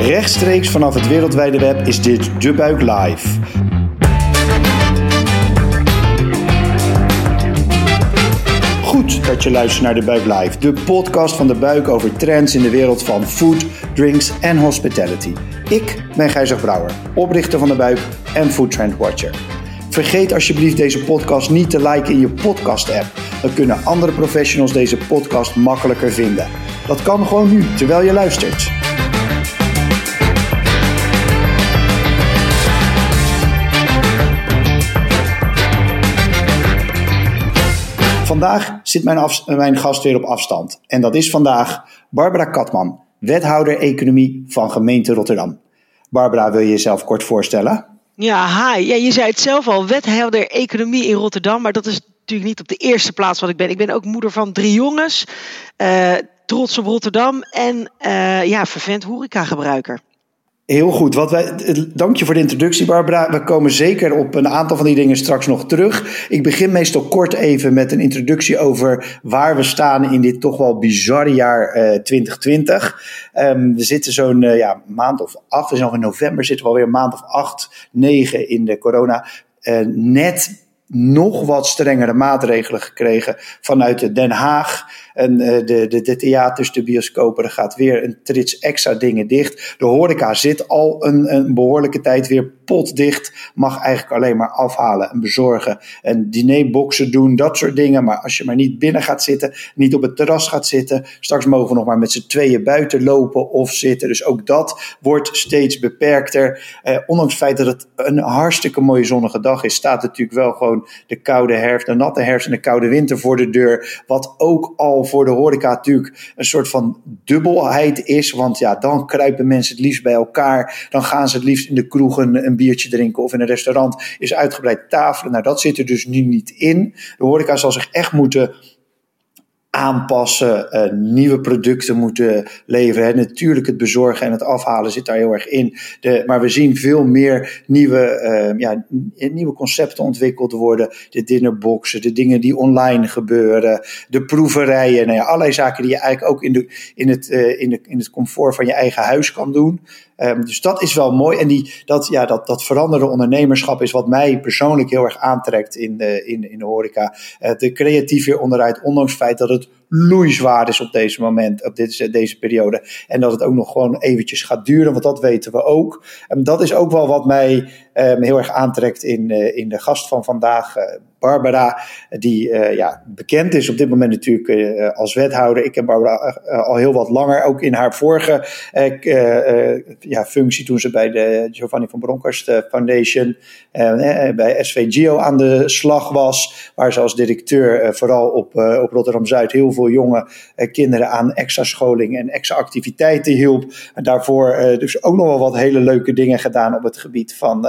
Rechtstreeks vanaf het wereldwijde web is dit De Buik Live. Goed dat je luistert naar De Buik Live, de podcast van De Buik over trends in de wereld van food, drinks en hospitality. Ik ben Gijzer Brouwer, oprichter van De Buik en Food Trend Watcher. Vergeet alsjeblieft deze podcast niet te liken in je podcast-app. Dan kunnen andere professionals deze podcast makkelijker vinden. Dat kan gewoon nu, terwijl je luistert. Vandaag zit mijn, mijn, gast weer op afstand. En dat is vandaag Barbara Katman, wethouder economie van gemeente Rotterdam. Barbara, wil je jezelf kort voorstellen? Ja, hi. Ja, je zei het zelf al, wethouder economie in Rotterdam. Maar dat is natuurlijk niet op de eerste plaats wat ik ben. Ik ben ook moeder van drie jongens. Uh, trots op Rotterdam en uh, ja, vervent horecagebruiker. Heel goed. Wat wij, dank je voor de introductie, Barbara. We komen zeker op een aantal van die dingen straks nog terug. Ik begin meestal kort even met een introductie over waar we staan in dit toch wel bizarre jaar uh, 2020. Um, we zitten zo'n uh, ja, maand of acht, we zijn nog in november, zitten we alweer een maand of acht, negen in de corona. Uh, net nog wat strengere maatregelen gekregen vanuit Den Haag. En uh, de, de, de theaters, de bioscopen, er gaat weer een trits extra dingen dicht. De horeca zit al een, een behoorlijke tijd weer potdicht. Mag eigenlijk alleen maar afhalen en bezorgen. En dinerboxen doen, dat soort dingen. Maar als je maar niet binnen gaat zitten, niet op het terras gaat zitten. Straks mogen we nog maar met z'n tweeën buiten lopen of zitten. Dus ook dat wordt steeds beperkter. Uh, ondanks het feit dat het een hartstikke mooie zonnige dag is, staat natuurlijk wel gewoon de koude herfst, de natte herfst en de koude winter voor de deur. Wat ook al voor de horeca natuurlijk een soort van dubbelheid is. Want ja, dan kruipen mensen het liefst bij elkaar. Dan gaan ze het liefst in de kroeg een, een biertje drinken of in een restaurant is uitgebreid tafelen. Nou, dat zit er dus nu niet in. De horeca zal zich echt moeten aanpassen, uh, nieuwe producten moeten leveren. Natuurlijk, het bezorgen en het afhalen zit daar heel erg in. De, maar we zien veel meer nieuwe, uh, ja, nieuwe concepten ontwikkeld worden. De dinnerboxen, de dingen die online gebeuren, de proeverijen. Nou ja, allerlei zaken die je eigenlijk ook in, de, in, het, uh, in, de, in het comfort van je eigen huis kan doen. Um, dus dat is wel mooi. En die, dat, ja, dat, dat veranderde ondernemerschap is wat mij persoonlijk heel erg aantrekt in de, in, in de horeca. Uh, de creatief weer onderuit, ondanks het feit dat het loeizwaar is op deze moment, op dit, deze periode. En dat het ook nog gewoon eventjes gaat duren, want dat weten we ook. En dat is ook wel wat mij um, heel erg aantrekt in, uh, in de gast van vandaag, uh, Barbara, die uh, ja, bekend is op dit moment natuurlijk uh, als wethouder. Ik ken Barbara uh, al heel wat langer, ook in haar vorige ja, functie toen ze bij de Giovanni van Bronckhorst Foundation bij SVGO aan de slag was, waar ze als directeur vooral op, op Rotterdam-Zuid heel veel jonge kinderen aan extra scholing en extra activiteiten hielp. En daarvoor dus ook nog wel wat hele leuke dingen gedaan op het gebied van,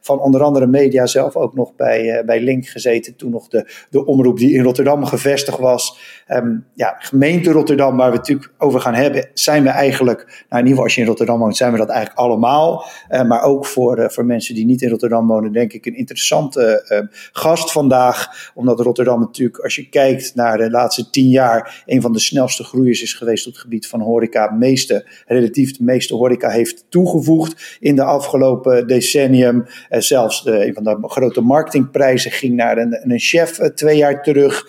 van onder andere media, zelf ook nog bij, bij Link gezeten toen nog de, de omroep die in Rotterdam gevestigd was. Um, ja, gemeente Rotterdam, waar we het natuurlijk over gaan hebben, zijn we eigenlijk, nou in ieder geval als je in Rotterdam woont, zijn we dat eigenlijk allemaal. Uh, maar ook voor, uh, voor mensen die niet in Rotterdam wonen, denk ik een interessante uh, gast vandaag. Omdat Rotterdam natuurlijk, als je kijkt naar de laatste tien jaar, een van de snelste groeiers is geweest op het gebied van horeca. Meeste, relatief de meeste horeca heeft toegevoegd in de afgelopen decennium. zelfs de, een van de grote marketingprijzen ging naar een, een chef twee jaar terug.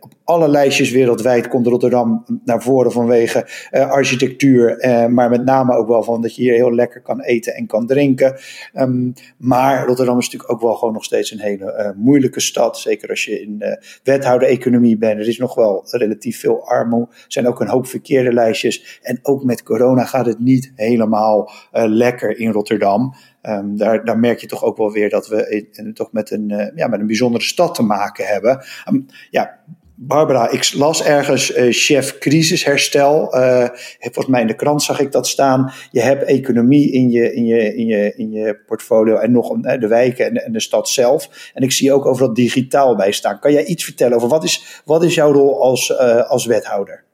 op alle lijstjes wereldwijd komt Rotterdam naar voren vanwege uh, architectuur, maar met name ook wel van dat je hier heel lekker kan eten en kan drinken. Um, maar Rotterdam is natuurlijk ook wel gewoon nog steeds een hele moeilijke stad, zeker als je in wethouder-economie bent. Er is nog wel relatief veel armoede, er zijn ook een hoop verkeerde lijstjes en ook met corona gaat het niet helemaal lekker in Rotterdam. Um, daar, daar, merk je toch ook wel weer dat we toch met een, uh, ja, met een bijzondere stad te maken hebben. Um, ja, Barbara, ik las ergens uh, chef crisisherstel. Uh, volgens mij in de krant zag ik dat staan. Je hebt economie in je, in je, in je, in je portfolio en nog de wijken en de, stad zelf. En ik zie ook over dat digitaal bij staan. Kan jij iets vertellen over wat is, wat is jouw rol als, als wethouder?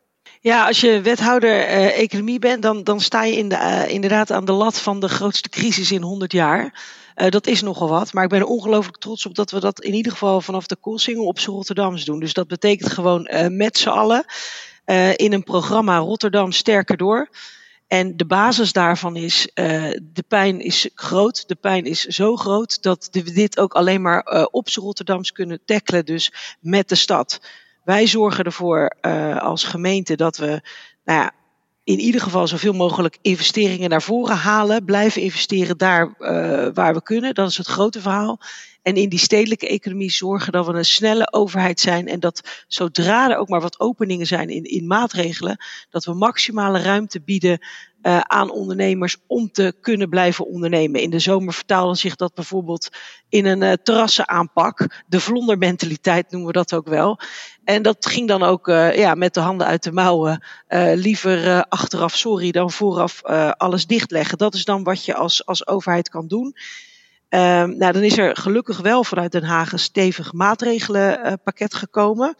Ja, als je wethouder economie bent, dan, dan sta je in de, inderdaad aan de lat van de grootste crisis in 100 jaar. Uh, dat is nogal wat. Maar ik ben er ongelooflijk trots op dat we dat in ieder geval vanaf de Koolsingel op z'n Rotterdams doen. Dus dat betekent gewoon met z'n allen in een programma Rotterdam sterker door. En de basis daarvan is, de pijn is groot. De pijn is zo groot dat we dit ook alleen maar op Rotterdams kunnen tackelen, dus met de stad. Wij zorgen ervoor uh, als gemeente dat we nou ja, in ieder geval zoveel mogelijk investeringen naar voren halen. Blijven investeren daar waar we kunnen. Dat is het grote verhaal. En in die stedelijke economie zorgen dat we een snelle overheid zijn. En dat zodra er ook maar wat openingen zijn in, in maatregelen, dat we maximale ruimte bieden uh, aan ondernemers om te kunnen blijven ondernemen. In de zomer vertaalde zich dat bijvoorbeeld in een uh, terrassenaanpak. De vlondermentaliteit noemen we dat ook wel. En dat ging dan ook uh, ja, met de handen uit de mouwen. liever achteraf sorry dan vooraf alles dichtleggen. Dat is dan wat je als, als overheid kan doen. Um, nou, dan is er gelukkig wel vanuit Den Haag een stevig maatregelenpakket gekomen.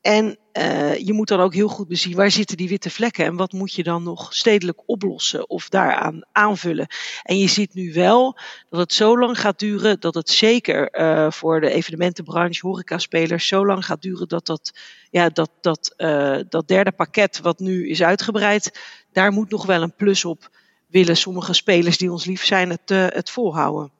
En uh, je moet dan ook heel goed bezien waar zitten die witte vlekken en wat moet je dan nog stedelijk oplossen of daaraan aanvullen. En je ziet nu wel dat het zo lang gaat duren dat het zeker uh, voor de evenementenbranche, horecaspelers, zo lang gaat duren dat dat, ja, dat, dat, uh, dat derde pakket wat nu is uitgebreid, daar moet nog wel een plus op willen sommige spelers die ons lief zijn het, het volhouden.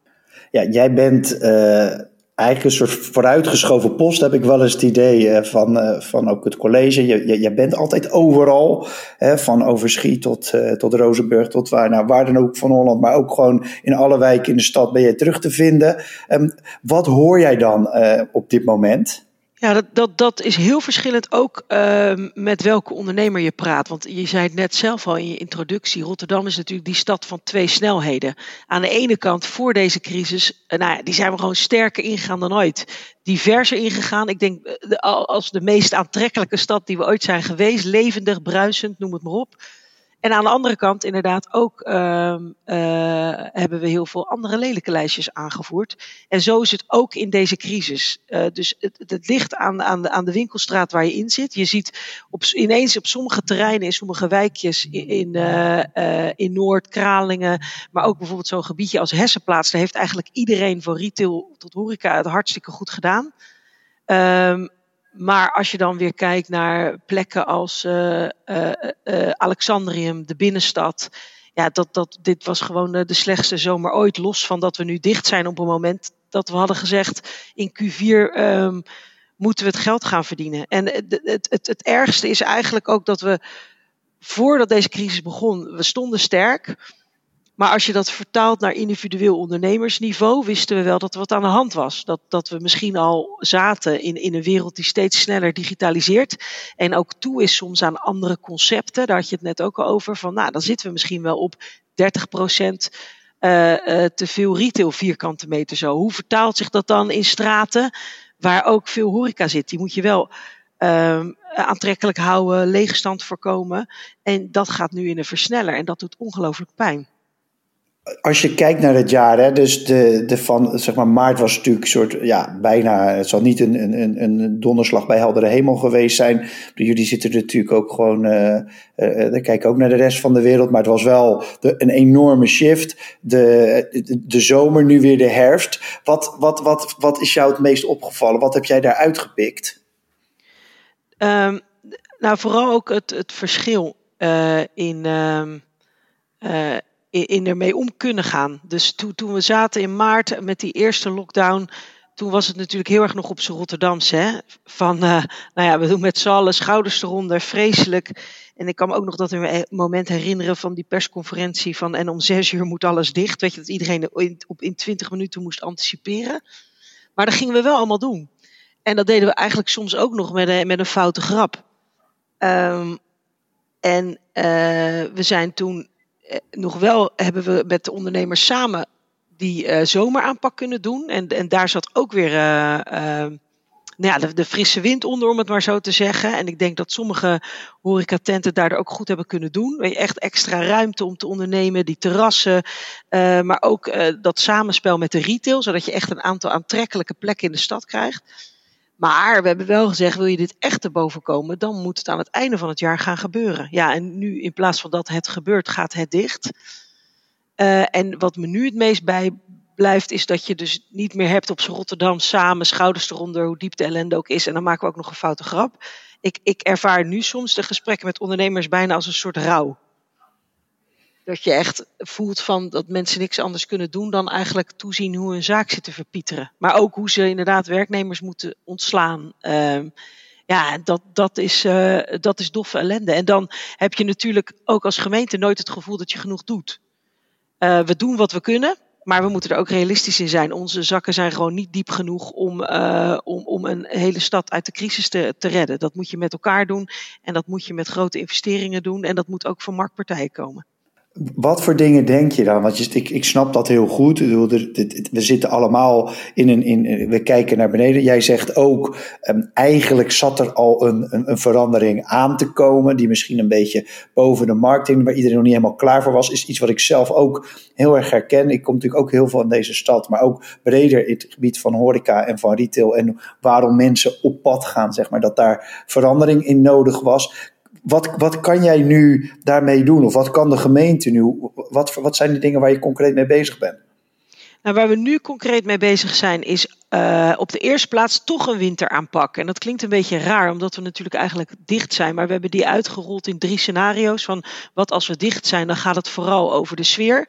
Ja, jij bent uh, eigenlijk een soort vooruitgeschoven post, heb ik wel eens het idee uh, van, uh, van ook het college. Je bent altijd overal, hè, van Overschie tot, tot Rozenburg, tot waar, nou, dan ook van Holland, maar ook gewoon in alle wijken in de stad ben je terug te vinden. Um, wat hoor jij dan op dit moment? Ja, dat, dat, dat is heel verschillend ook uh, met welke ondernemer je praat. Want je zei het net zelf al in je introductie. Rotterdam is natuurlijk die stad van twee snelheden. Aan de ene kant voor deze crisis, uh, nou ja, die zijn we gewoon sterker ingegaan dan ooit. Diverser ingegaan. Ik denk de, als de meest aantrekkelijke stad die we ooit zijn geweest. Levendig, bruisend, noem het maar op. En aan de andere kant inderdaad ook uh, uh, hebben we heel veel andere lelijke lijstjes aangevoerd. En zo is het ook in deze crisis. Uh, dus het, het ligt aan, aan, de, aan de winkelstraat waar je in zit. Je ziet op, ineens op sommige terreinen, in sommige wijkjes in, in, in Noord, Kralingen, maar ook bijvoorbeeld zo'n gebiedje als Hessenplaats. Daar heeft eigenlijk iedereen van retail tot horeca het hartstikke goed gedaan. Um, maar als je dan weer kijkt naar plekken als uh, Alexandrium, de binnenstad. Ja, dat, dat, dit was gewoon de slechtste zomer ooit. Los van dat we nu dicht zijn op een moment dat we hadden gezegd in Q4 um, moeten we het geld gaan verdienen. En het, het, het, het ergste is eigenlijk ook dat we voordat deze crisis begon, we stonden sterk. Maar als je dat vertaalt naar individueel ondernemersniveau, wisten we wel dat er wat aan de hand was. Dat, dat we misschien al zaten in, in een wereld die steeds sneller digitaliseert. En ook toe is soms aan andere concepten. Daar had je het net ook al over. Van nou, dan zitten we misschien wel op 30 procent. Uh, uh, te veel retail vierkante meter zo. Hoe vertaalt zich dat dan in straten waar ook veel horeca zit? Die moet je wel uh, aantrekkelijk houden, leegstand voorkomen. En dat gaat nu in een versneller en dat doet ongelooflijk pijn als je kijkt naar het jaar, hè, dus de, de van, zeg maar, maart was natuurlijk een soort, ja, bijna, het zal niet een, een, een donderslag bij heldere hemel geweest zijn. Jullie zitten natuurlijk ook gewoon, uh, uh, kijken ook naar de rest van de wereld, maar het was wel de, een enorme shift. De, de, zomer, nu weer de herfst. Wat, wat, wat, wat is jou het meest opgevallen? Wat heb jij daar uitgepikt? Um, nou, vooral ook het, het verschil in. Um, in ermee om kunnen gaan. Dus toen, we zaten in maart met die eerste lockdown, toen was het natuurlijk heel erg nog op z'n Rotterdamse. Hè? Van, uh, nou ja, we doen met z'n allen schouders eronder, vreselijk. En ik kan me ook nog dat moment herinneren van die persconferentie van en om zes uur moet alles dicht. Weet je, dat iedereen in, op, in twintig minuten moest anticiperen. Maar dat gingen we wel allemaal doen. En dat deden we eigenlijk soms ook nog met een, met een foute grap. Um, en uh, we zijn toen eh, nog wel hebben we met de ondernemers samen die uh, zomeraanpak kunnen doen. En, en daar zat ook weer uh, nou ja, de, frisse wind onder, om het maar zo te zeggen. En ik denk dat sommige horecatenten daar ook goed hebben kunnen doen. Echt extra ruimte om te ondernemen, die terrassen. maar ook dat samenspel met de retail, zodat je echt een aantal aantrekkelijke plekken in de stad krijgt. Maar we hebben wel gezegd, wil je dit echt te boven komen, dan moet het aan het einde van het jaar gaan gebeuren. Ja, en nu in plaats van dat het gebeurt, gaat het dicht. Uh, en wat me nu het meest bij blijft, is dat je dus niet meer hebt op Rotterdam samen, schouders eronder, hoe diep de ellende ook is. En dan maken we ook nog een foute grap. Ik, ik ervaar nu soms de gesprekken met ondernemers bijna als een soort rouw. Dat je echt voelt van dat mensen niks anders kunnen doen dan eigenlijk toezien hoe hun zaak zit te verpieteren. Maar ook hoe ze inderdaad werknemers moeten ontslaan. Ehm, ja, dat, dat, is, uh, dat is doffe ellende. En dan heb je natuurlijk ook als gemeente nooit het gevoel dat je genoeg doet. Uh, we doen wat we kunnen. Maar we moeten er ook realistisch in zijn. Onze zakken zijn gewoon niet diep genoeg om, uh, om, om een hele stad uit de crisis te, te redden. Dat moet je met elkaar doen. En dat moet je met grote investeringen doen. En dat moet ook van marktpartijen komen. Wat voor dingen denk je dan? Want je, ik, ik snap dat heel goed. We zitten allemaal in een. In, we kijken naar beneden. Jij zegt ook. Um, eigenlijk zat er al een, een, een, verandering aan te komen. Die misschien een beetje boven de markt hing. Waar iedereen nog niet helemaal klaar voor was. Is iets wat ik zelf ook heel erg herken. Ik kom natuurlijk ook heel veel in deze stad. Maar ook breder in het gebied van horeca en van retail. En waarom mensen op pad gaan. Zeg maar. Dat daar verandering in nodig was. Wat, wat kan jij nu daarmee doen? Of wat kan de gemeente nu? Wat, wat zijn de dingen waar je concreet mee bezig bent? Nou, waar we nu concreet mee bezig zijn, is uh, op de eerste plaats toch een winteraanpak. En dat klinkt een beetje raar, omdat we natuurlijk eigenlijk dicht zijn. Maar we hebben die uitgerold in drie scenario's. Van wat als we dicht zijn, dan gaat het vooral over de sfeer.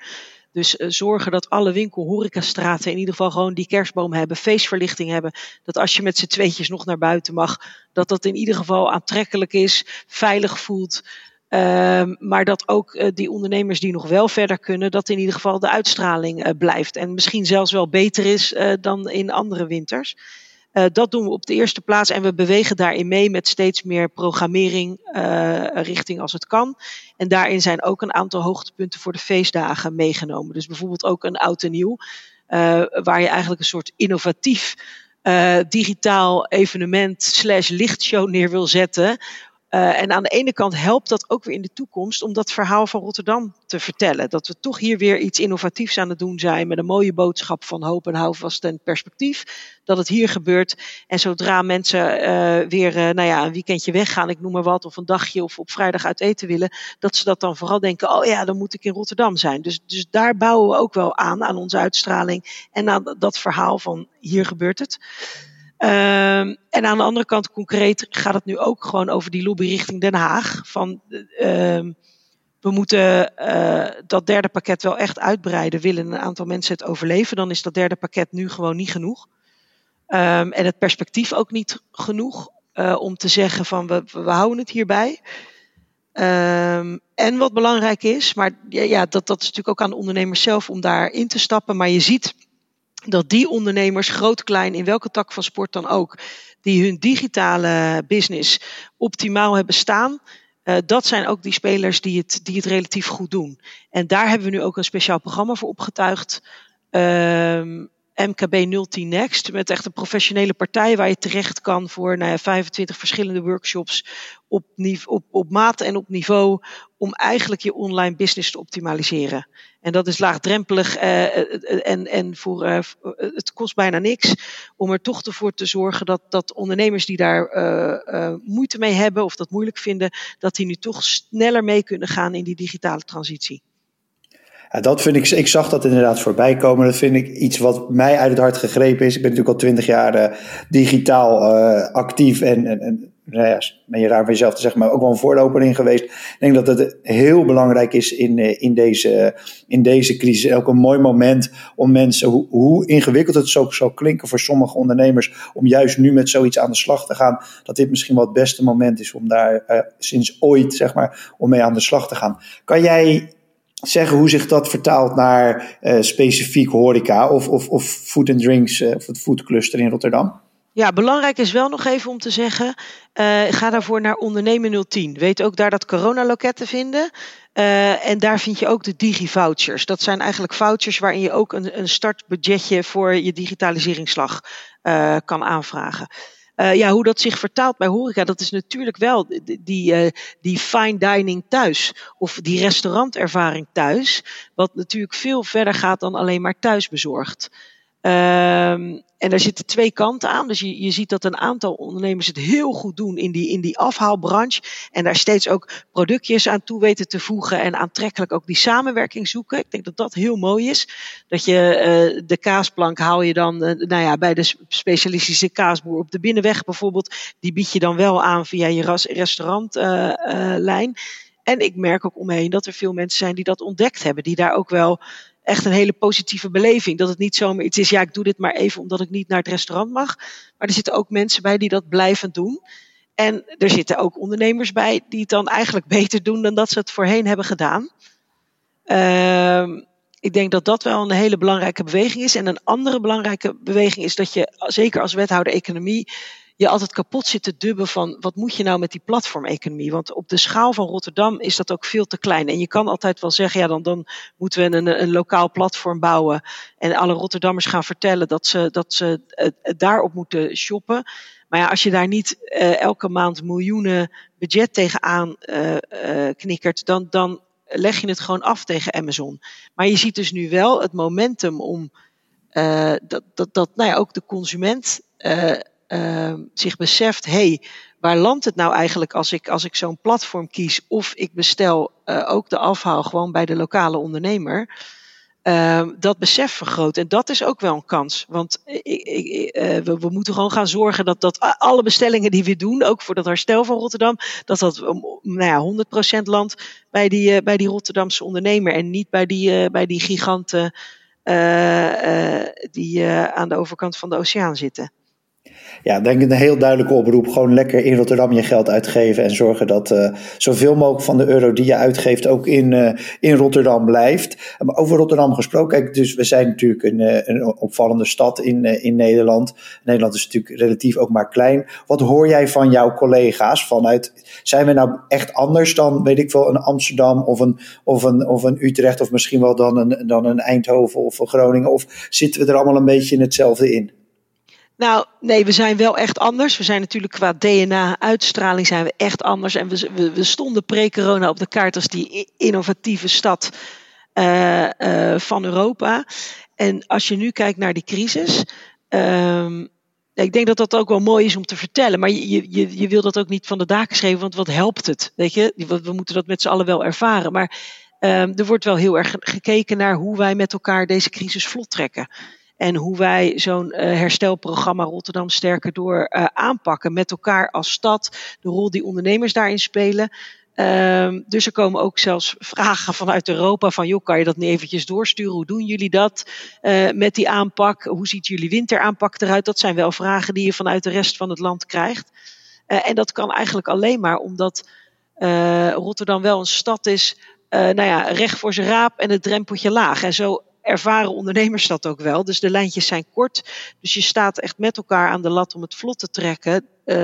Dus uh, zorgen dat alle winkel, horecastraten in ieder geval gewoon die kerstboom hebben, feestverlichting hebben. Dat als je met z'n tweetjes nog naar buiten mag, dat dat in ieder geval aantrekkelijk is, veilig voelt. Uh, maar dat ook uh, die ondernemers die nog wel verder kunnen, dat in ieder geval de uitstraling uh, blijft. En misschien zelfs wel beter is dan in andere winters. Uh, dat doen we op de eerste plaats en we bewegen daarin mee met steeds meer programmering uh, richting als het kan. En daarin zijn ook een aantal hoogtepunten voor de feestdagen meegenomen. Dus bijvoorbeeld ook een oud en nieuw, uh, waar je eigenlijk een soort innovatief digitaal evenement slash lichtshow neer wil zetten uh, en aan de ene kant helpt dat ook weer in de toekomst om dat verhaal van Rotterdam te vertellen. Dat we toch hier weer iets innovatiefs aan het doen zijn met een mooie boodschap van hoop en houvast en perspectief. Dat het hier gebeurt. En zodra mensen uh, weer uh, nou ja, een weekendje weggaan, ik noem maar wat, of een dagje of op vrijdag uit eten willen, dat ze dat dan vooral denken, oh ja, dan moet ik in Rotterdam zijn. Dus, dus daar bouwen we ook wel aan, aan onze uitstraling en aan dat verhaal van hier gebeurt het. Um, en aan de andere kant, concreet, gaat het nu ook gewoon over die lobby richting Den Haag. Van, um, we moeten uh, dat derde pakket wel echt uitbreiden. Willen een aantal mensen het overleven, dan is dat derde pakket nu gewoon niet genoeg. Um, en het perspectief ook niet genoeg uh, om te zeggen van we, we houden het hierbij. En wat belangrijk is, maar ja, ja, dat, dat is natuurlijk ook aan de ondernemers zelf om daarin te stappen. Maar je ziet dat die ondernemers, groot, klein, in welke tak van sport dan ook, die hun digitale business optimaal hebben staan, uh, dat zijn ook die spelers die het, die het relatief goed doen. En daar hebben we nu ook een speciaal programma voor opgetuigd. Um, MKB 010 Next. Met echt een professionele partij waar je terecht kan voor nou ja, 25 verschillende workshops op, op, op maat en op niveau. Om eigenlijk je online business te optimaliseren. En dat is laagdrempelig uh, en, en voor, uh, het kost bijna niks. Om er toch ervoor te zorgen dat, dat ondernemers die daar uh, moeite mee hebben of dat moeilijk vinden, dat die nu toch sneller mee kunnen gaan in die digitale transitie. Ja, dat vind ik, ik zag dat inderdaad voorbij komen. Dat vind ik iets wat mij uit het hart gegrepen is. Ik ben natuurlijk al twintig jaar uh, digitaal uh, actief en, en, en nou ja, ben je raar van jezelf te zeggen, maar ook wel een voorloper in geweest. Ik denk dat het heel belangrijk is in, uh, in, deze, in deze crisis. Ook een mooi moment om mensen, hoe, hoe ingewikkeld het zo zou klinken voor sommige ondernemers, om juist nu met zoiets aan de slag te gaan, dat dit misschien wel het beste moment is om daar sinds ooit, zeg maar, om mee aan de slag te gaan. Kan jij zeggen hoe zich dat vertaalt naar uh, specifiek horeca of, of, of food and drinks uh, of het foodcluster in Rotterdam? Ja, belangrijk is wel nog even om te zeggen, uh, ga daarvoor naar Ondernemen 010. Weet ook daar dat coronaloket te vinden. En daar vind je ook de digi-vouchers. Dat zijn eigenlijk vouchers waarin je ook een, een startbudgetje voor je digitaliseringsslag kan aanvragen. Uh, ja, hoe dat zich vertaalt bij horeca, dat is natuurlijk wel die, uh, die fine dining thuis. Of die restaurantervaring thuis. Wat natuurlijk veel verder gaat dan alleen maar thuisbezorgd. Um, en daar zitten twee kanten aan. Dus je, je ziet dat een aantal ondernemers het heel goed doen in die, in die afhaalbranche. En daar steeds ook productjes aan toe weten te voegen. En aantrekkelijk ook die samenwerking zoeken. Ik denk dat dat heel mooi is. Dat je uh, de kaasplank haal je dan uh, nou ja, bij de specialistische kaasboer op de binnenweg bijvoorbeeld. Die bied je dan wel aan via je restaurantlijn. Uh, En ik merk ook omheen dat er veel mensen zijn die dat ontdekt hebben. Die daar ook wel echt een hele positieve beleving. Dat het niet zomaar iets is, ja, ik doe dit maar even omdat ik niet naar het restaurant mag. Maar er zitten ook mensen bij die dat blijven doen. En er zitten ook ondernemers bij die het dan eigenlijk beter doen dan dat ze het voorheen hebben gedaan. Uh, ik denk dat dat wel een hele belangrijke beweging is. En een andere belangrijke beweging is dat je, zeker als wethouder economie, je altijd kapot zit te dubben van wat moet je nou met die platformeconomie? Want op de schaal van Rotterdam is dat ook veel te klein. En je kan altijd wel zeggen, ja, dan, dan moeten we een, een lokaal platform bouwen. En alle Rotterdammers gaan vertellen dat ze, dat ze daarop moeten shoppen. Maar ja, als je daar niet uh, elke maand miljoenen budget tegenaan uh, knikkert, dan, dan leg je het gewoon af tegen Amazon. Maar je ziet dus nu wel het momentum om dat, dat, dat nou ja, ook de consument uh, zich beseft: hey, waar landt het nou eigenlijk als ik, als ik zo'n platform kies of ik bestel ook de afhaal gewoon bij de lokale ondernemer? uh, dat besef vergroot. En dat is ook wel een kans. Want ik, ik, uh, we, we, moeten gewoon gaan zorgen dat, dat alle bestellingen die we doen, ook voor dat herstel van Rotterdam, dat dat nou ja, 100% landt bij die, uh, bij die Rotterdamse ondernemer en niet bij die, bij die giganten die aan de overkant van de oceaan zitten ja, denk ik een heel duidelijke oproep. Gewoon lekker in Rotterdam je geld uitgeven en zorgen dat uh, zoveel mogelijk van de euro die je uitgeeft ook in, uh, in Rotterdam blijft. Maar over Rotterdam gesproken, kijk, dus we zijn natuurlijk een, uh, een opvallende stad in, in Nederland. Nederland is natuurlijk relatief ook maar klein. Wat hoor jij van jouw collega's vanuit, zijn we nou echt anders dan, weet ik wel, een Amsterdam of een, of een, of een Utrecht of misschien wel dan een, dan een Eindhoven of een Groningen? Of zitten we er allemaal een beetje in hetzelfde in? Nou, nee, we zijn wel echt anders. We zijn natuurlijk qua DNA-uitstraling zijn we echt anders. En we, we, stonden pre-corona op de kaart als die innovatieve stad uh, uh, van Europa. En als je nu kijkt naar die crisis. Um, ik denk dat dat ook wel mooi is om te vertellen. Maar je, je, je wil dat ook niet van de daken schrijven, want wat helpt het? Weet je, we, moeten dat met z'n allen wel ervaren. Maar um, er wordt wel heel erg gekeken naar hoe wij met elkaar deze crisis vlot trekken. En hoe wij zo'n uh, herstelprogramma Rotterdam Sterker Door uh, aanpakken met elkaar als stad. De rol die ondernemers daarin spelen. Um, dus er komen ook zelfs vragen vanuit Europa van, joh, kan je dat niet eventjes doorsturen? Hoe doen jullie dat uh, met die aanpak? Hoe ziet jullie winteraanpak eruit? Dat zijn wel vragen die je vanuit de rest van het land krijgt. En dat kan eigenlijk alleen maar omdat Rotterdam wel een stad is, nou ja, recht voor zijn raap en het drempeltje laag. En zo ervaren ondernemers dat ook wel. Dus de lijntjes zijn kort. Dus je staat echt met elkaar aan de lat om het vlot te trekken. Uh,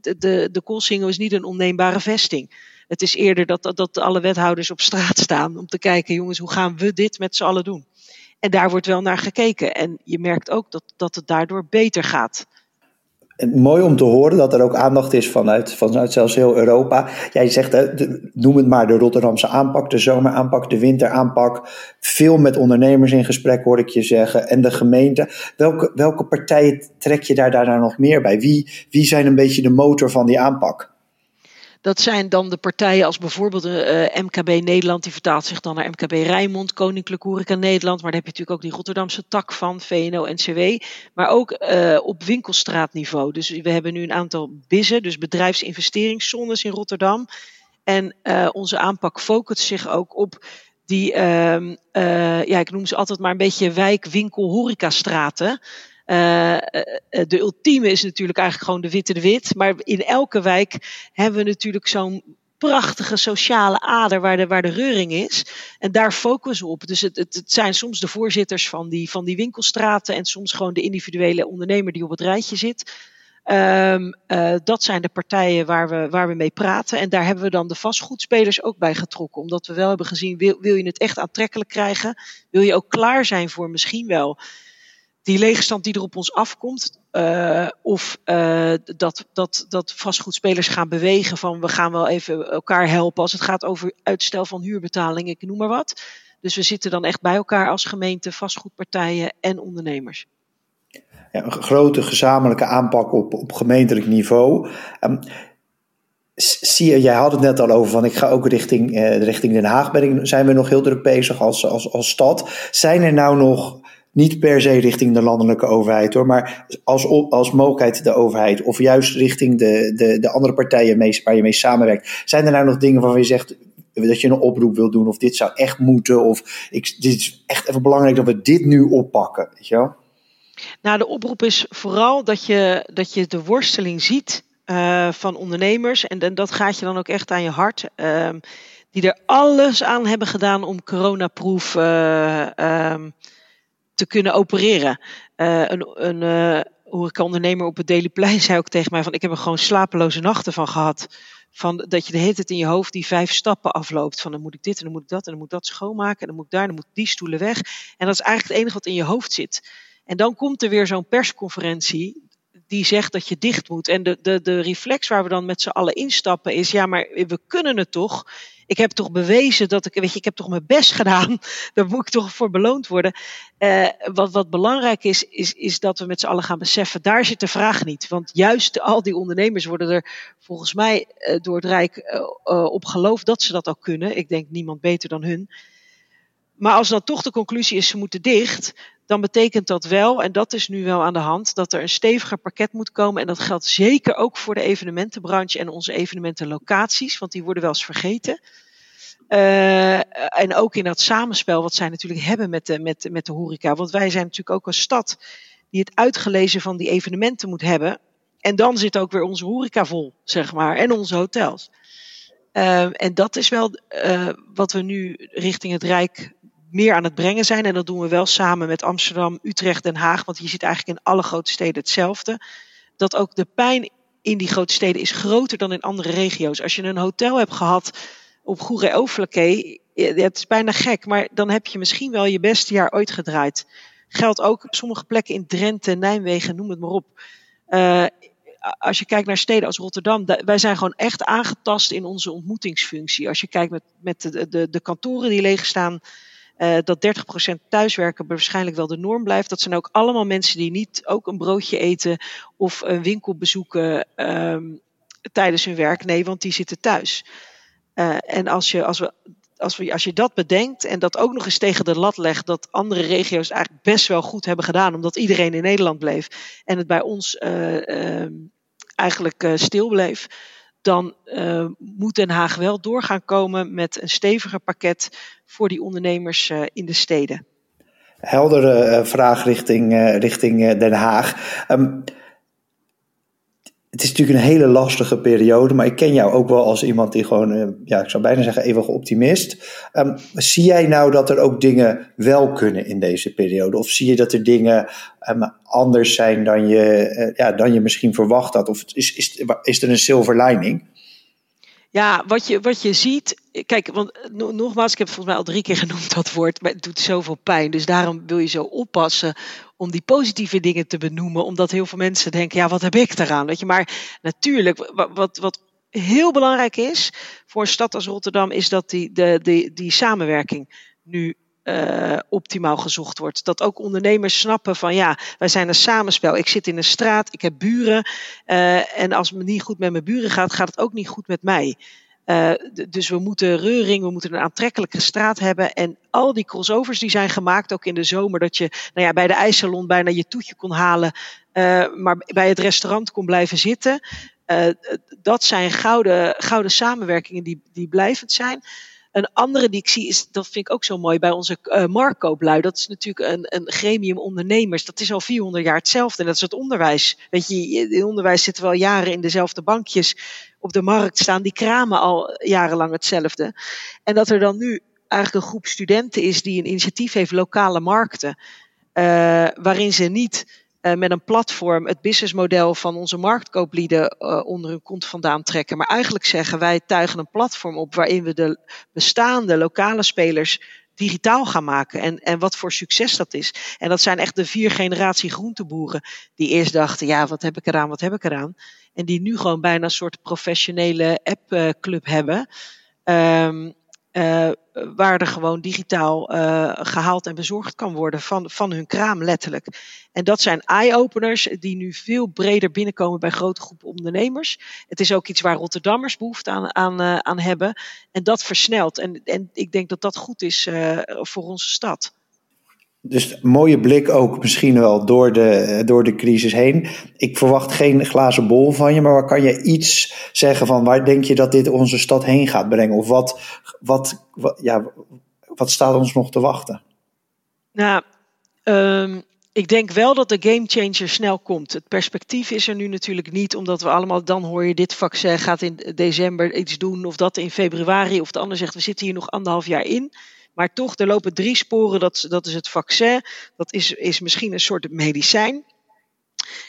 de, de, de is niet een onneembare vesting. Het is eerder dat, dat, dat alle wethouders op straat staan om te kijken, jongens, hoe gaan we dit met z'n allen doen? En daar wordt wel naar gekeken. En je merkt ook dat, dat het daardoor beter gaat mooi om te horen dat er ook aandacht is vanuit, vanuit zelfs heel Europa. Jij zegt, noem het maar de Rotterdamse aanpak, de zomeraanpak, de winteraanpak. Veel met ondernemers in gesprek hoor ik je zeggen. En de gemeente. Welke, welke partijen trek je daar daarna nog meer bij? Wie, wie zijn een beetje de motor van die aanpak? Dat zijn dan de partijen als bijvoorbeeld uh, eh, MKB Nederland, die vertaalt zich dan naar MKB Rijnmond, Koninklijk Horeca Nederland. Maar daar heb je natuurlijk ook die Rotterdamse tak van, VNO-NCW. Maar ook uh, op winkelstraatniveau. Dus we hebben nu een aantal BIZen, dus bedrijfsinvesteringszones in Rotterdam. En uh, onze aanpak focust zich ook op die, ja, ik noem ze altijd maar een beetje wijk, winkel, horecastraten. Uh, de ultieme is natuurlijk eigenlijk gewoon de witte de wit. Maar in elke wijk hebben we natuurlijk zo'n prachtige sociale ader waar de, waar de reuring is. En daar focussen we op. Dus het, het, zijn soms de voorzitters van die, van die winkelstraten en soms gewoon de individuele ondernemer die op het rijtje zit. Um, uh, dat zijn de partijen waar we, waar we mee praten. En daar hebben we dan de vastgoedspelers ook bij getrokken. Omdat we wel hebben gezien, wil, wil je het echt aantrekkelijk krijgen? Wil je ook klaar zijn voor misschien wel die leegstand die er op ons afkomt, uh, of uh, dat, dat, dat vastgoedspelers gaan bewegen van we gaan wel even elkaar helpen als het gaat over uitstel van huurbetaling, ik noem maar wat. Dus we zitten dan echt bij elkaar als gemeente, vastgoedpartijen en ondernemers. Ja, een grote gezamenlijke aanpak op, op gemeentelijk niveau. Um, je, jij had het net al over van ik ga ook richting, uh, richting Den Haag. Ben ik, zijn we nog heel druk bezig als, als, als stad. Zijn er nou nog niet per se richting de landelijke overheid hoor, maar als, als mogelijkheid de overheid of juist richting de, de, de andere partijen mee, waar je mee samenwerkt. Zijn er nou nog dingen waarvan je zegt dat je een oproep wil doen of dit zou echt moeten of ik, dit is echt even belangrijk dat we dit nu oppakken, weet je wel? Nou, de oproep is vooral dat je, dat je de worsteling ziet uh, van ondernemers en, dat gaat je dan ook echt aan je hart. Uh, die er alles aan hebben gedaan om coronaproof uh, te kunnen opereren. Uh, een een uh, op het Daily Plein zei ook tegen mij van ik heb er gewoon slapeloze nachten van gehad. Van dat je de hele tijd in je hoofd die vijf stappen afloopt. Van dan moet ik dit en dan moet ik dat en dan moet dat schoonmaken. En dan moet ik daar, dan moet die stoelen weg. En dat is eigenlijk het enige wat in je hoofd zit. En dan komt er weer zo'n persconferentie die zegt dat je dicht moet. En de, de, de reflex waar we dan met z'n allen instappen is, ja, maar we kunnen het toch. Ik heb toch bewezen dat ik, weet je, ik heb toch mijn best gedaan. Daar moet ik toch voor beloond worden. Uh, wat, wat belangrijk is, is, is dat we met z'n allen gaan beseffen, daar zit de vraag niet. Want juist al die ondernemers worden er volgens mij uh, door het Rijk uh, op geloofd dat ze dat al kunnen. Ik denk niemand beter dan hun. Maar als dan toch de conclusie is, ze moeten dicht, dan betekent dat wel, en dat is nu wel aan de hand, dat er een steviger pakket moet komen. En dat geldt zeker ook voor de evenementenbranche en onze evenementenlocaties, want die worden wel eens vergeten. Uh, en ook in dat samenspel wat zij natuurlijk hebben met de, met, met de horeca. Want wij zijn natuurlijk ook een stad die het uitgelezen van die evenementen moet hebben. En dan zit ook weer onze horeca vol, zeg maar, en onze hotels. Uh, en dat is wel uh, wat we nu richting het Rijk meer aan het brengen zijn. En dat doen we wel samen met Amsterdam, Utrecht, Den Haag. Want je ziet eigenlijk in alle grote steden hetzelfde. Dat ook de pijn in die grote steden is groter dan in andere regio's. Als je een hotel hebt gehad op Goeree Overlaké, het is bijna gek, maar dan heb je misschien wel je beste jaar ooit gedraaid. Geldt ook op sommige plekken in Drenthe, Nijmegen, noem het maar op. Uh, als je kijkt naar steden als Rotterdam, wij zijn gewoon echt aangetast in onze ontmoetingsfunctie. Als je kijkt met, met de, de, de kantoren die leeg staan, uh, dat 30% thuiswerken waarschijnlijk wel de norm blijft. Dat zijn ook allemaal mensen die niet ook een broodje eten of een winkel bezoeken um, tijdens hun werk. Nee, want die zitten thuis. Uh, en als je, als, we, als, we, als je dat bedenkt en dat ook nog eens tegen de lat legt dat andere regio's eigenlijk best wel goed hebben gedaan, omdat iedereen in Nederland bleef en het bij ons uh, uh, eigenlijk stil bleef dan uh, moet Den Haag wel doorgaan komen met een steviger pakket voor die ondernemers uh, in de steden. Heldere uh, vraag richting, richting Den Haag. Um, het is natuurlijk een hele lastige periode, maar ik ken jou ook wel als iemand die gewoon, ja, ik zou bijna zeggen, eeuwig optimist. Um, zie jij nou dat er ook dingen wel kunnen in deze periode? Of zie je dat er dingen um, anders zijn dan je, uh, ja, dan je misschien verwacht had? Of is, is, is er een silver lining? Ja, wat je, wat je ziet. Kijk, want nogmaals, ik heb het volgens mij al drie keer genoemd dat woord, maar het doet zoveel pijn. Dus daarom wil je zo oppassen om die positieve dingen te benoemen, omdat heel veel mensen denken, ja, wat heb ik daaraan? Weet je, maar natuurlijk, wat, wat, wat heel belangrijk is voor een stad als Rotterdam, is dat die, de, die, die samenwerking nu uh, optimaal gezocht wordt. Dat ook ondernemers snappen van ja, wij zijn een samenspel. Ik zit in een straat, ik heb buren. Uh, en als het niet goed met mijn buren gaat, gaat het ook niet goed met mij. Uh, dus we moeten reuring, we moeten een aantrekkelijke straat hebben. En al die crossovers die zijn gemaakt, ook in de zomer, dat je nou ja, bij de ijssalon bijna je toetje kon halen, uh, maar bij het restaurant kon blijven zitten. Uh, dat zijn gouden, gouden samenwerkingen die, die blijvend zijn. Een andere die ik zie is, dat vind ik ook zo mooi bij onze uh, marktkooplui. Dat is natuurlijk een, een gremium ondernemers. Dat is al 400 jaar hetzelfde. En dat is het onderwijs. Weet je, in onderwijs zitten we al jaren in dezelfde bankjes. Op de markt staan die kramen al jarenlang hetzelfde. En dat er dan nu eigenlijk een groep studenten is die een initiatief heeft, lokale markten. Uh, waarin ze niet uh, met een platform het businessmodel van onze marktkooplieden uh, onder hun kont vandaan trekken. Maar eigenlijk zeggen wij tuigen een platform op waarin we de bestaande lokale spelers digitaal gaan maken. En, en wat voor succes dat is. En dat zijn echt de vier generatie groenteboeren die eerst dachten, ja, wat heb ik eraan, wat heb ik eraan. En die nu gewoon bijna een soort professionele appclub hebben. Um, uh, waar er gewoon digitaal uh, gehaald en bezorgd kan worden van, van hun kraam, letterlijk. En dat zijn eye-openers die nu veel breder binnenkomen bij grote groepen ondernemers. Het is ook iets waar Rotterdammers behoefte aan, aan, uh, aan hebben. En dat versnelt. En, en ik denk dat dat goed is voor onze stad. Dus mooie blik ook misschien wel door de, door de crisis heen. Ik verwacht geen glazen bol van je, maar kan je iets zeggen van waar denk je dat dit onze stad heen gaat brengen? Of wat, wat, ja, wat staat ons nog te wachten? Nou, um, ik denk wel dat de gamechanger snel komt. Het perspectief is er nu natuurlijk niet, omdat we allemaal dan hoor je dit vaccin gaat in december iets doen, of dat in februari, of de ander zegt we zitten hier nog anderhalf jaar in. Maar toch, er lopen drie sporen. Dat, dat is het vaccin, dat is, is misschien een soort medicijn.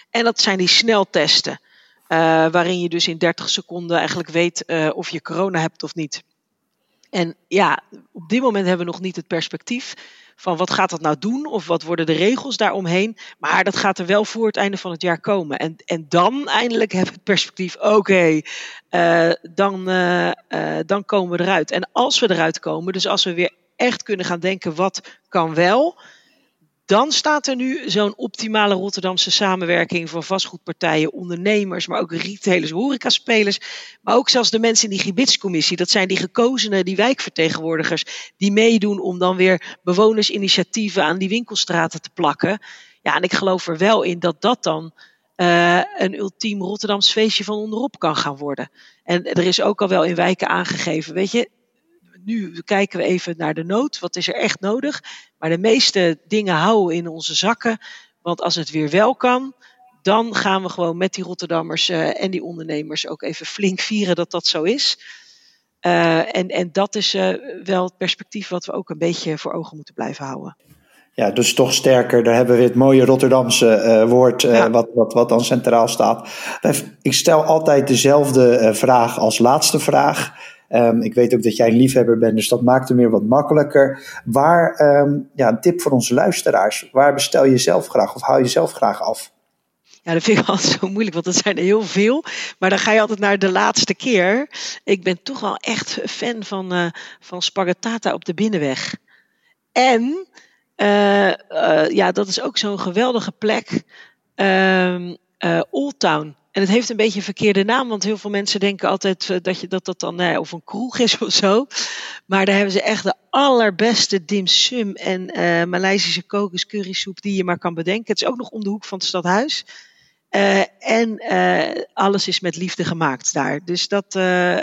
En dat zijn die sneltesten, uh, waarin je dus in 30 seconden eigenlijk weet uh, of je corona hebt of niet. En ja, op dit moment hebben we nog niet het perspectief van wat gaat dat nou doen of wat worden de regels daaromheen. Maar dat gaat er wel voor het einde van het jaar komen. En, en dan eindelijk hebben we het perspectief, oké, uh, dan, dan komen we eruit. En als we eruit komen, dus als we weer echt kunnen gaan denken wat kan wel, dan staat er nu zo'n optimale Rotterdamse samenwerking van vastgoedpartijen, ondernemers, maar ook retailers, horecaspelers. Maar ook zelfs de mensen in die gebiedscommissie. Dat zijn die gekozenen, die wijkvertegenwoordigers, die meedoen om dan weer bewonersinitiatieven aan die winkelstraten te plakken. Ja, en ik geloof er wel in dat dat dan uh, een ultiem Rotterdams feestje van onderop kan gaan worden. En er is ook al wel in wijken aangegeven, weet je, nu kijken we even naar de nood. Wat is er echt nodig? Maar de meeste dingen houden in onze zakken. Want als het weer wel kan, dan gaan we gewoon met die Rotterdammers uh, en die ondernemers ook even flink vieren dat dat zo is. Uh, en, en dat is uh, wel het perspectief wat we ook een beetje voor ogen moeten blijven houden. Ja, dus toch sterker. Daar hebben we het mooie Rotterdamse woord ja. wat, wat, wat dan centraal staat. Ik stel altijd dezelfde vraag als laatste vraag. Um, ik weet ook dat jij een liefhebber bent, dus dat maakt hem weer wat makkelijker. Waar, um, ja, een tip voor onze luisteraars. Waar bestel je zelf graag of haal je zelf graag af? Ja, dat vind ik altijd zo moeilijk, want dat zijn er heel veel. Maar dan ga je altijd naar de laatste keer. Ik ben toch wel echt fan van, uh, van spaghettata op de binnenweg. En uh, uh, ja, dat is ook zo'n geweldige plek. Uh, Old Town. En het heeft een beetje een verkeerde naam, want heel veel mensen denken altijd eh, dat je, dat, dat dan nou of een kroeg is of zo. Maar daar hebben ze echt de allerbeste dim sum en uh, Maleisische kokos currysoep die je maar kan bedenken. Het is ook nog om de hoek van het stadhuis. Uh, en uh, alles is met liefde gemaakt daar. Dus dat, uh,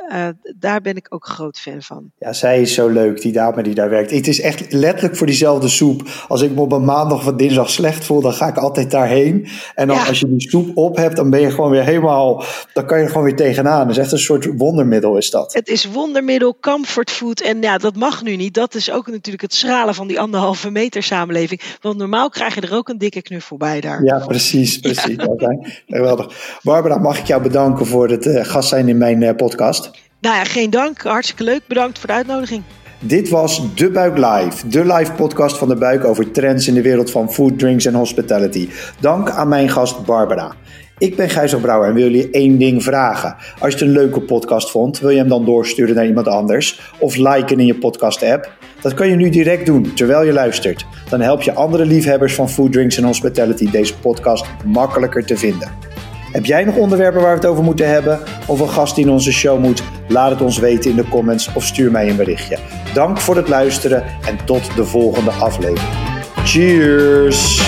daar ben ik ook groot fan van. Ja, zij is zo leuk, die dame die daar werkt. Het is echt letterlijk voor diezelfde soep. Als ik me op een maandag of dinsdag slecht voel, dan ga ik altijd daarheen. En dan ja. als je die soep op hebt, dan ben je gewoon weer helemaal... Dan kan je er gewoon weer tegenaan. Dat is echt een soort wondermiddel is dat. Het is wondermiddel, comfortfood. En ja, dat mag nu niet. Dat is ook natuurlijk het schralen van die anderhalve meter samenleving. Want normaal krijg je er ook een dikke knuffel bij daar. Ja, precies, precies. Ja. Geweldig. Barbara, mag ik jou bedanken voor het uh, gast zijn in mijn uh, podcast? Nou ja, geen dank. Hartstikke leuk. Bedankt voor de uitnodiging. Dit was De Buik Live, de live podcast van De Buik over trends in de wereld van food, drinks en hospitality. Dank aan mijn gast Barbara. Ik ben Gijzer Brouwer en wil jullie één ding vragen. Als je het een leuke podcast vond, wil je hem dan doorsturen naar iemand anders of liken in je podcast-app? Dat kan je nu direct doen terwijl je luistert. Dan help je andere liefhebbers van food, drinks en hospitality deze podcast makkelijker te vinden. Heb jij nog onderwerpen waar we het over moeten hebben? Of een gast die in onze show moet? Laat het ons weten in de comments of stuur mij een berichtje. Dank voor het luisteren en tot de volgende aflevering. Cheers!